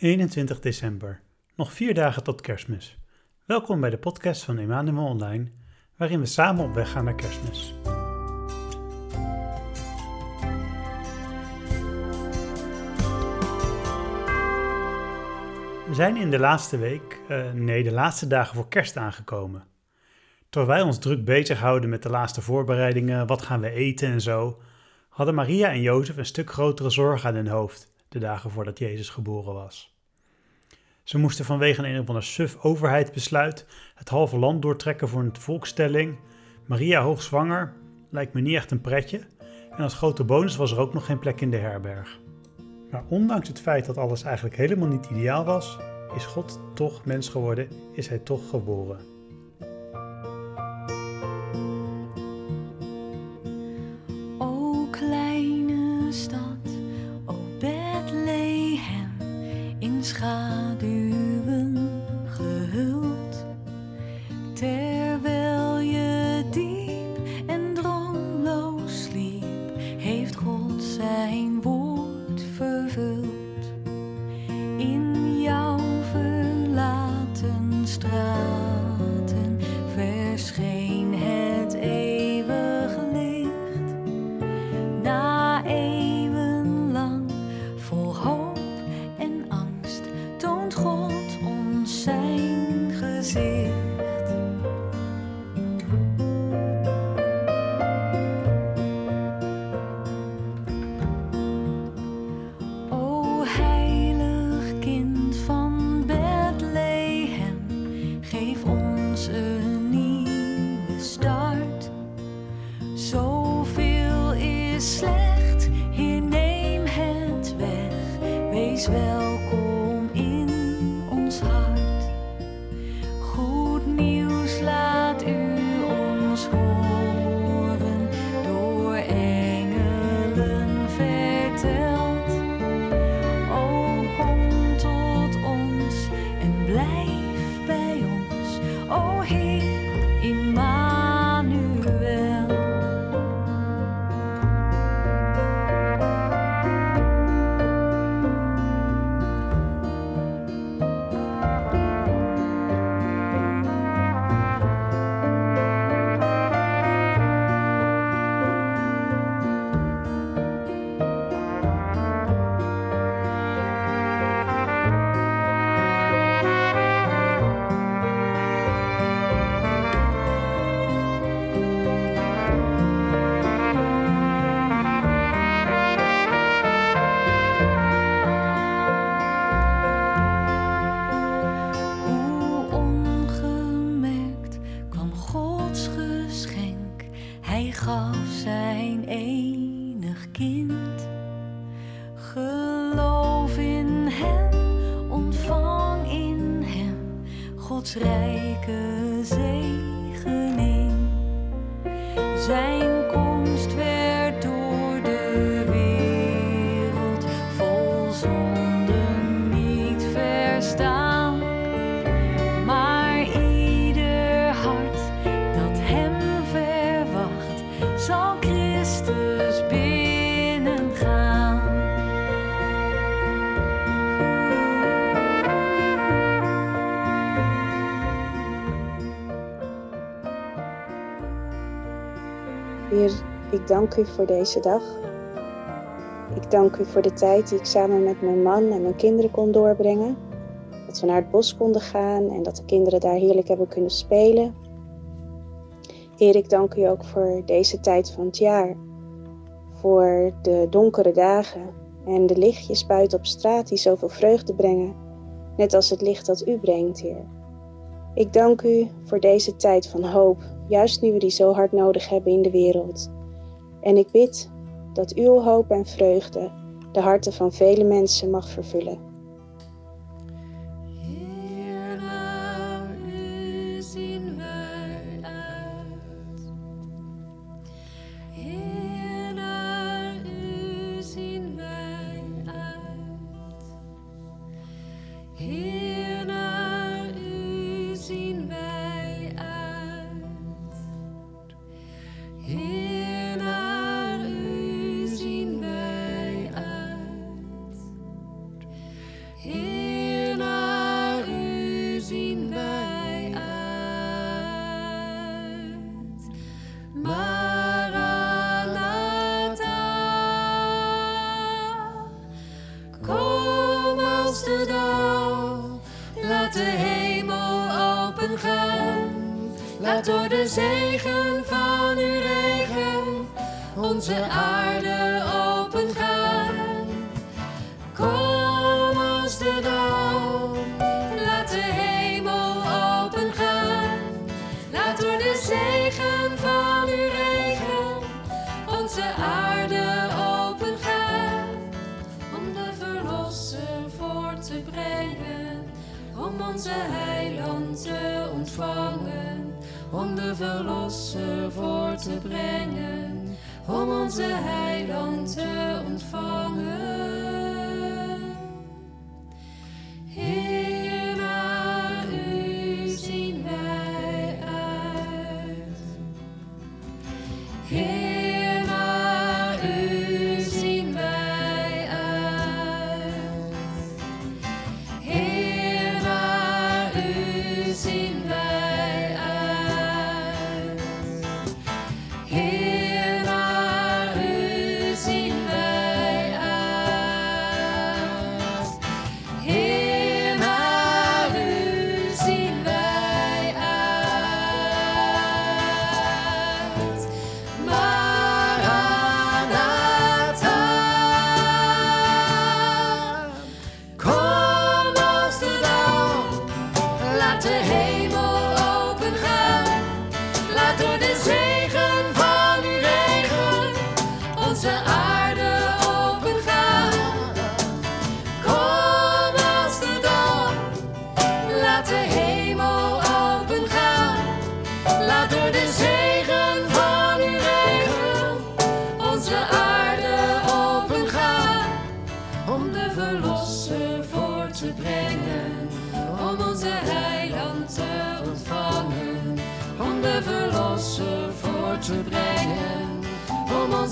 21 december, nog vier dagen tot kerstmis. Welkom bij de podcast van Emmanuel Online, waarin we samen op weg gaan naar kerstmis. We zijn in de laatste week, uh, nee, de laatste dagen voor kerst aangekomen. Terwijl wij ons druk bezighouden met de laatste voorbereidingen, wat gaan we eten en zo, hadden Maria en Jozef een stuk grotere zorg aan hun hoofd de dagen voordat Jezus geboren was. Ze moesten vanwege een, of ander suf overheidsbesluit het halve land doortrekken voor een volkstelling. Maria hoogzwanger lijkt me niet echt een pretje. En als grote bonus was er ook nog geen plek in de herberg. Maar ondanks het feit dat alles eigenlijk helemaal niet ideaal was, is God toch mens geworden, is hij toch geboren. Gods Heer, ik dank u voor deze dag. Ik dank u voor de tijd die ik samen met mijn man en mijn kinderen kon doorbrengen. Dat we naar het bos konden gaan en dat de kinderen daar heerlijk hebben kunnen spelen. Heer, ik dank u ook voor deze tijd van het jaar. Voor de donkere dagen en de lichtjes buiten op straat die zoveel vreugde brengen. Net als het licht dat u brengt, Heer. Ik dank u voor deze tijd van hoop, juist nu we die zo hard nodig hebben in de wereld. En ik bid dat uw hoop en vreugde de harten van vele mensen mag vervullen. Laat door de zegen van uw regen onze aarde open gaan. Kom als de dauw, laat de hemel open gaan. Laat door de zegen van uw regen onze aarde open gaan. Om de verlosser voor te brengen, om onze heiland te ontvangen om de Verlosser voor te brengen, om onze heiland te ontvangen. Heer, naar u wij uit.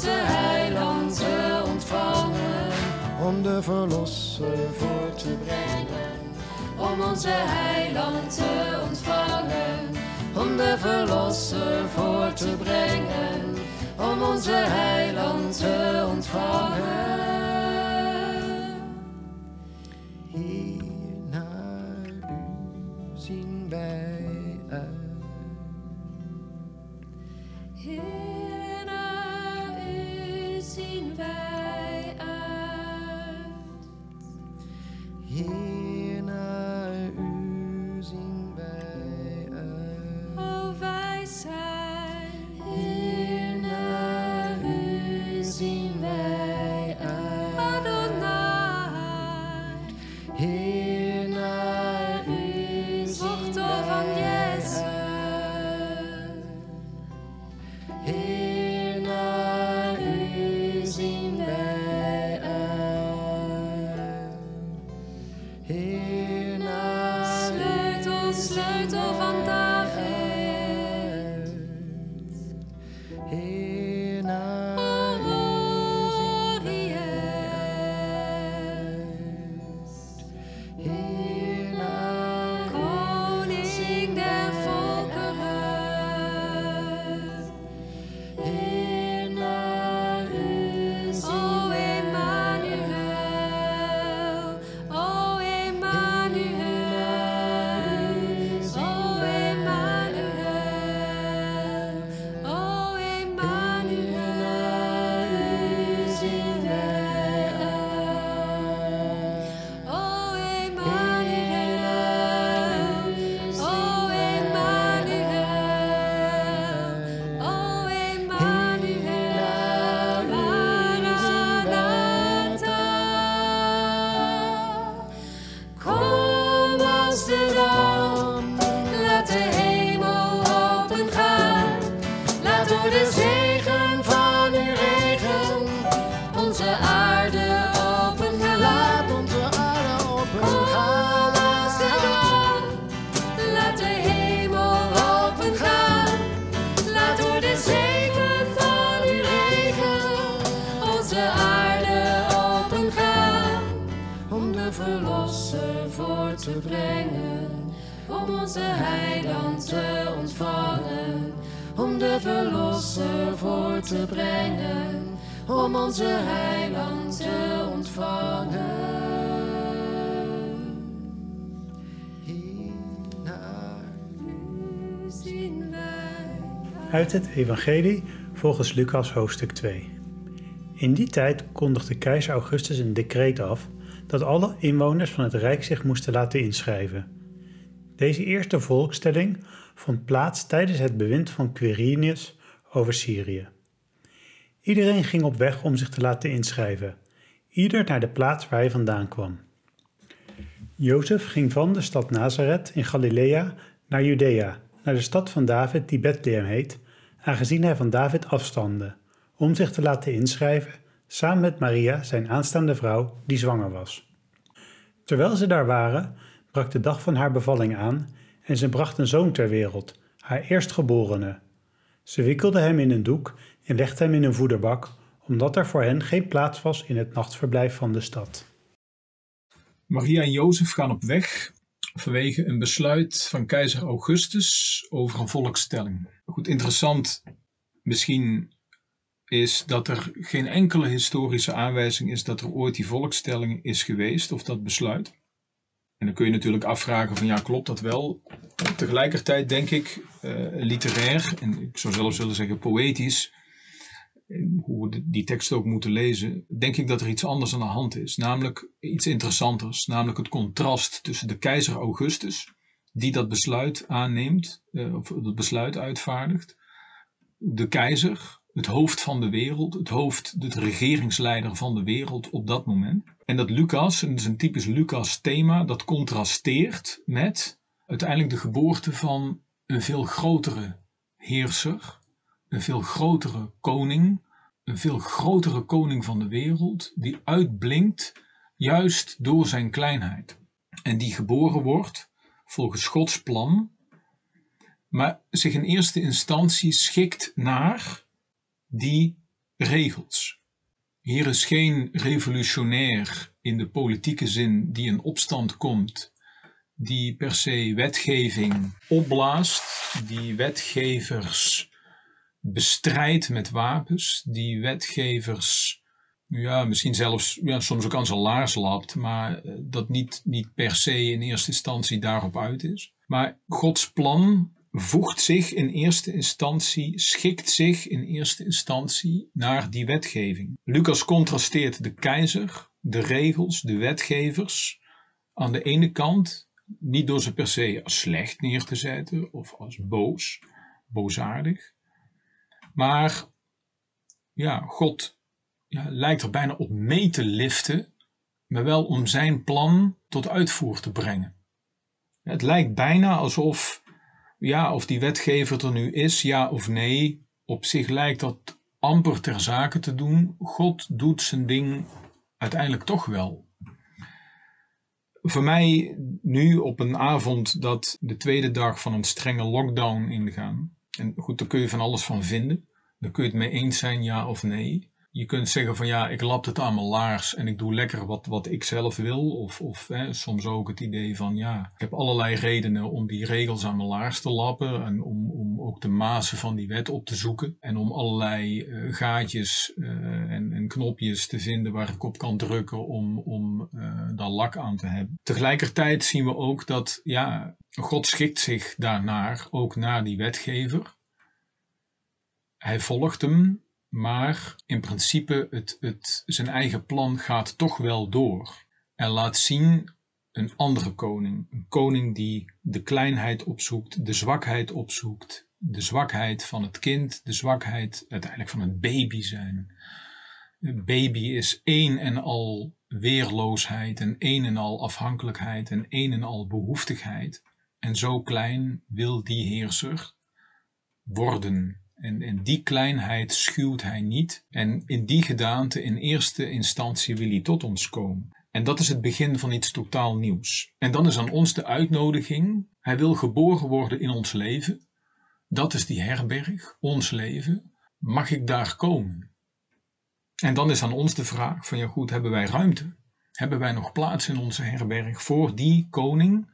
Om heiland te ontvangen. Om de verlosser voor te brengen. Om onze heiland te ontvangen. Om de verlosser voor te brengen. Om onze heiland te ontvangen. onze heiland te ontvangen, om de verlosser voor te brengen, om onze heiland te ontvangen. Hier naar wij. Uit het Evangelie volgens Lucas hoofdstuk 2. In die tijd kondigde keizer Augustus een decreet af dat alle inwoners van het Rijk zich moesten laten inschrijven. Deze eerste volkstelling vond plaats tijdens het bewind van Quirinius over Syrië. Iedereen ging op weg om zich te laten inschrijven, ieder naar de plaats waar hij vandaan kwam. Jozef ging van de stad Nazareth in Galilea naar Judea, naar de stad van David die Bethlehem heet, aangezien hij van David afstamde, om zich te laten inschrijven samen met Maria, zijn aanstaande vrouw, die zwanger was. Terwijl ze daar waren, de dag van haar bevalling aan en ze bracht een zoon ter wereld, haar eerstgeborene. Ze wikkelde hem in een doek en legde hem in een voederbak, omdat er voor hen geen plaats was in het nachtverblijf van de stad. Maria en Jozef gaan op weg vanwege een besluit van keizer Augustus over een volkstelling. Goed, interessant misschien is dat er geen enkele historische aanwijzing is dat er ooit die volkstelling is geweest of dat besluit. En dan kun je natuurlijk afvragen van ja, klopt dat wel? Tegelijkertijd denk ik uh, literair, en ik zou zelfs willen zeggen poëtisch, hoe we die tekst ook moeten lezen, denk ik dat er iets anders aan de hand is. Namelijk iets interessanters. Namelijk het contrast tussen de keizer Augustus, die dat besluit aanneemt, uh, of het besluit uitvaardigt. De keizer, het hoofd van de wereld, het hoofd, de regeringsleider van de wereld op dat moment. En dat Lucas, en is een typisch Lucas thema, dat contrasteert met uiteindelijk de geboorte van een veel grotere heerser, een veel grotere koning, een veel grotere koning van de wereld, die uitblinkt juist door zijn kleinheid. En die geboren wordt volgens Gods plan, maar zich in eerste instantie schikt naar die regels. Hier is geen revolutionair in de politieke zin die in opstand komt, die per se wetgeving opblaast, die wetgevers bestrijdt met wapens, die wetgevers, ja, misschien zelfs ja, soms ook aan zijn laars lapt, maar eh, dat niet, niet per se in eerste instantie daarop uit is. Maar Gods plan voegt zich in eerste instantie, schikt zich in eerste instantie naar die wetgeving. Lucas contrasteert de keizer, de regels, de wetgevers aan de ene kant, niet door ze per se als slecht neer te zetten of als boos, boosaardig, maar ja, God ja, lijkt er bijna op mee te liften, maar wel om zijn plan tot uitvoer te brengen. Het lijkt bijna alsof, ja, of die wetgever er nu is, ja of nee, op zich lijkt dat amper ter zake te doen. God doet zijn ding uiteindelijk toch wel. Voor mij nu op een avond dat de tweede dag van een strenge lockdown ingaan. En goed, daar kun je van alles van vinden. Dan kun je het mee eens zijn, ja of nee. Je kunt zeggen van ja, ik lap het aan mijn laars en ik doe lekker wat, wat ik zelf wil. Of, of hè, soms ook het idee van ja, ik heb allerlei redenen om die regels aan mijn laars te lappen. En om, om ook de mazen van die wet op te zoeken. En om allerlei uh, gaatjes uh, en, en, knopjes te vinden waar ik op kan drukken om, om uh, daar lak aan te hebben. Tegelijkertijd zien we ook dat ja, God schikt zich daarnaar, ook naar die wetgever. Hij volgt hem, maar in principe het, het, zijn eigen plan gaat toch wel door. En laat zien een andere koning. Een koning die de kleinheid opzoekt, de zwakheid opzoekt. De zwakheid van het kind, de zwakheid uiteindelijk van het baby zijn. Een baby is één en al weerloosheid en één en al afhankelijkheid en één en al behoeftigheid. En zo klein wil die heerser worden. En, en die kleinheid schuwt hij niet. En in die gedaante, in eerste instantie, wil hij tot ons komen. En dat is het begin van iets totaal nieuws. En dan is aan ons de uitnodiging. Hij wil geboren worden in ons leven. Dat is die herberg, ons leven. Mag ik daar komen? En dan is aan ons de vraag van ja goed, hebben wij ruimte? Hebben wij nog plaats in onze herberg voor die koning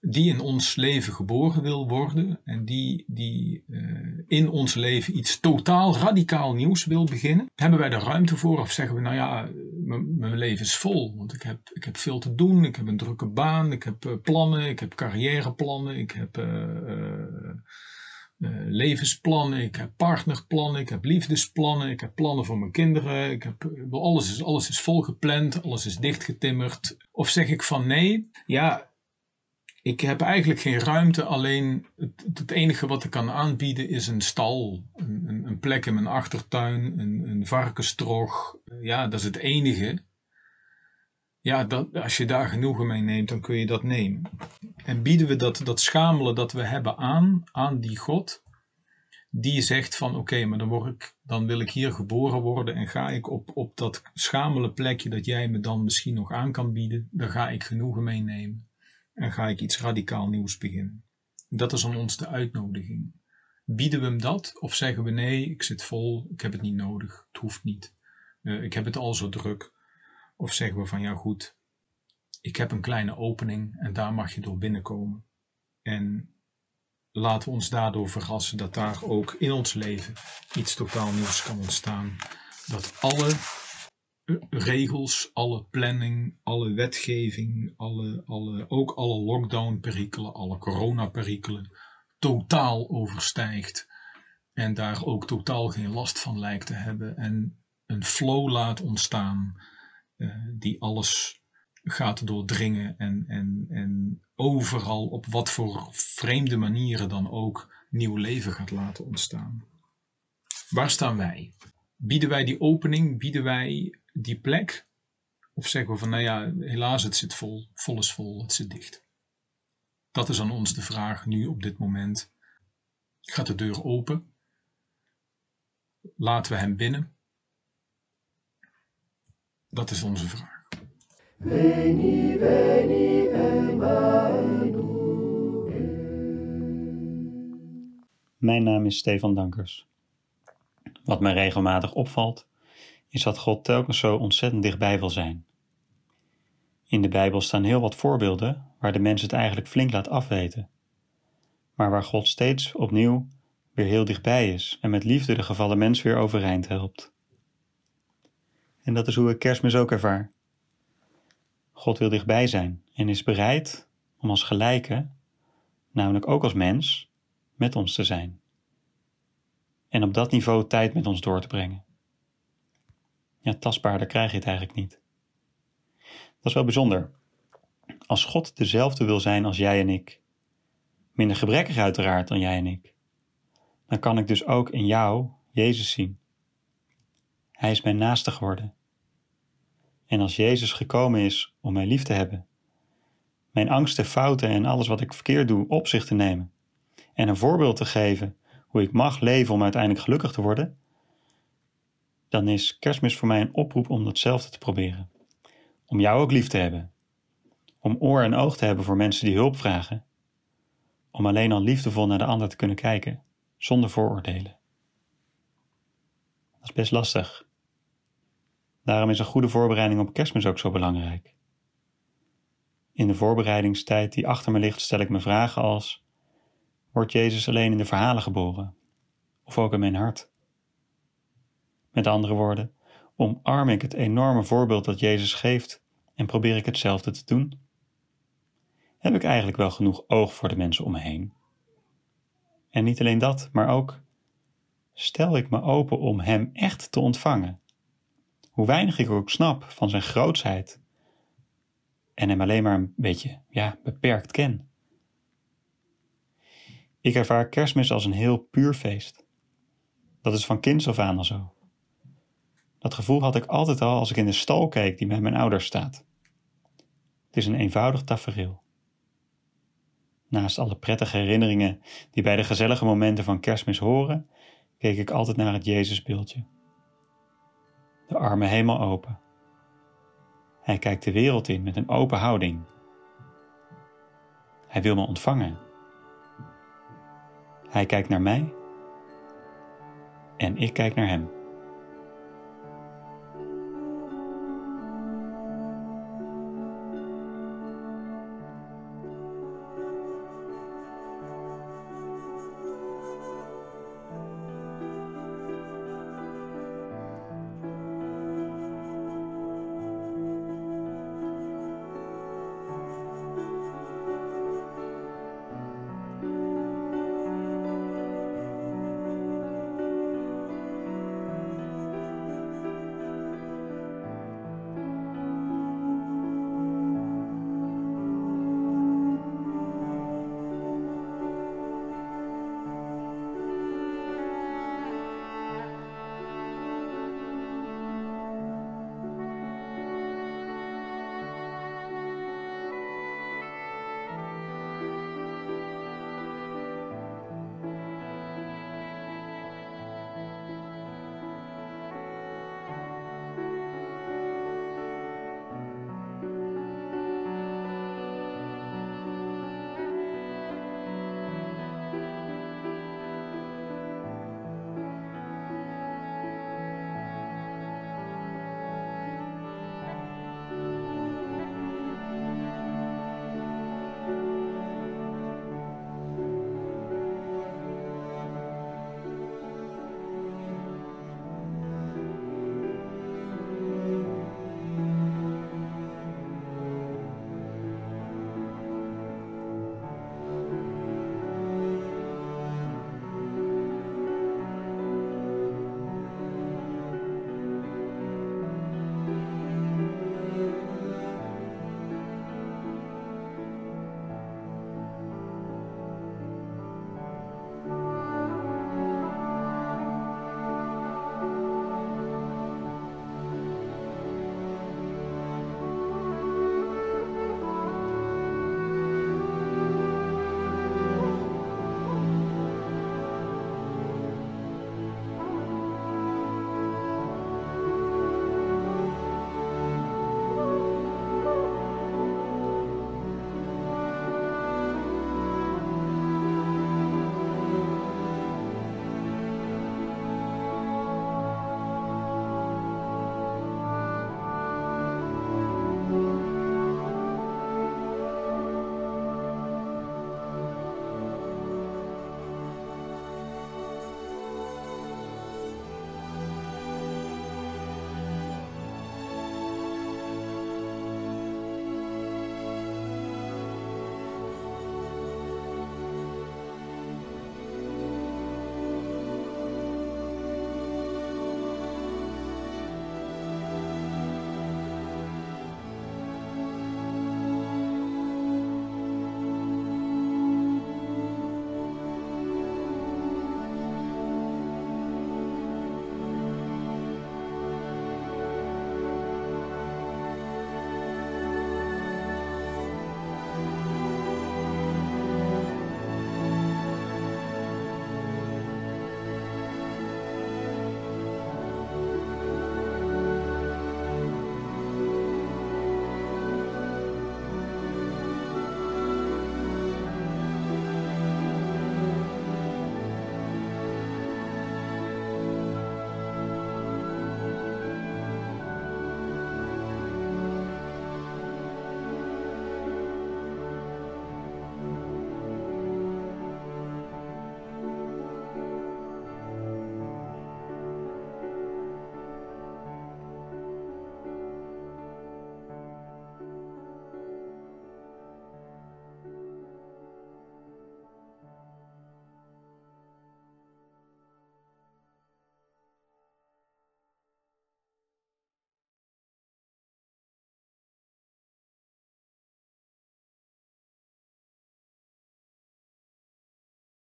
die in ons leven geboren wil worden en die, die uh, in ons leven iets totaal radicaal nieuws wil beginnen, hebben wij er ruimte voor of zeggen we, nou ja, mijn leven is vol, want ik heb, ik heb veel te doen, ik heb een drukke baan, ik heb uh, plannen, ik heb carrièreplannen, ik heb uh, eh, levensplannen, ik heb partnerplannen, ik heb liefdesplannen, ik heb plannen voor mijn kinderen. Ik heb, alles, is, alles is volgepland, alles is dichtgetimmerd. Of zeg ik van nee, ja, ik heb eigenlijk geen ruimte, alleen het, het enige wat ik kan aanbieden is een stal, een, een, plek in mijn achtertuin, een, een varkenstrog. Ja, dat is het enige. Ja, dat, als je daar genoegen mee neemt, dan kun je dat nemen. En bieden we dat, dat schamelen dat we hebben aan, aan die God, die zegt van oké, maar dan, word ik, dan wil ik hier geboren worden en ga ik op, op dat schamele plekje dat jij me dan misschien nog aan kan bieden, daar ga ik genoegen mee nemen. En ga ik iets radicaal nieuws beginnen. Dat is aan ons de uitnodiging. Bieden we hem dat of zeggen we nee, ik zit vol, ik heb het niet nodig, het hoeft niet. Uh, ik heb het al zo druk. Of zeggen we van ja goed, ik heb een kleine opening en daar mag je door binnenkomen. En laten we ons daardoor verrassen dat daar ook in ons leven iets totaal nieuws kan ontstaan. Dat alle regels, alle planning, alle wetgeving, alle, alle, ook alle lockdown-perikelen, alle corona-perikelen totaal overstijgt. En daar ook totaal geen last van lijkt te hebben. En een flow laat ontstaan uh, die alles gaat doordringen en, en, en overal op wat voor vreemde manieren dan ook nieuw leven gaat laten ontstaan. Waar staan wij? Bieden wij die opening? Bieden wij die plek? Of zeggen we van, nou ja, helaas, het zit vol, vol is vol, het zit dicht. Dat is aan ons de vraag nu op dit moment. Gaat de deur open? Laten we hem binnen? Dat is onze vraag. Mijn naam is Stefan Dankers. Wat mij regelmatig opvalt, is dat God telkens zo ontzettend dichtbij wil zijn. In de Bijbel staan heel wat voorbeelden waar de mens het eigenlijk flink laat afweten, maar waar God steeds opnieuw weer heel dichtbij is en met liefde de gevallen mens weer overeind helpt. En dat is hoe ik kerstmis ook ervaar. God wil dichtbij zijn en is bereid om als gelijke, namelijk ook als mens, met ons te zijn. En op dat niveau tijd met ons door te brengen. Ja, tastbaarder krijg je het eigenlijk niet. Dat is wel bijzonder. Als God dezelfde wil zijn als jij en ik, minder gebrekkig uiteraard dan jij en ik, dan kan ik dus ook in jou Jezus zien. Hij is mijn naaste geworden. En als Jezus gekomen is om mij lief te hebben, mijn angsten, fouten en alles wat ik verkeerd doe op zich te nemen en een voorbeeld te geven ik mag leven om uiteindelijk gelukkig te worden, dan is kerstmis voor mij een oproep om datzelfde te proberen. Om jou ook lief te hebben. Om oor en oog te hebben voor mensen die hulp vragen. Om alleen al liefdevol naar de ander te kunnen kijken, zonder vooroordelen. Dat is best lastig. Daarom is een goede voorbereiding op kerstmis ook zo belangrijk. In de voorbereidingstijd die achter me ligt, stel ik me vragen als: Wordt Jezus alleen in de verhalen geboren? Of ook in mijn hart? Met andere woorden, omarm ik het enorme voorbeeld dat Jezus geeft en probeer ik hetzelfde te doen? Heb ik eigenlijk wel genoeg oog voor de mensen om me heen? En niet alleen dat, maar ook stel ik me open om Hem echt te ontvangen hoe weinig ik ook snap van zijn grootsheid en hem alleen maar een beetje, ja, beperkt ken. Ik ervaar kerstmis als een heel puur feest. Dat is van kinds af aan al zo. Dat gevoel had ik altijd al als ik in de stal keek die met mijn ouders staat. Het is een eenvoudig tafereel. Naast alle prettige herinneringen die bij de gezellige momenten van kerstmis horen, keek ik altijd naar het Jezusbeeldje de armen helemaal open. Hij kijkt de wereld in met een open houding. Hij wil me ontvangen. Hij kijkt naar mij en ik kijk naar hem.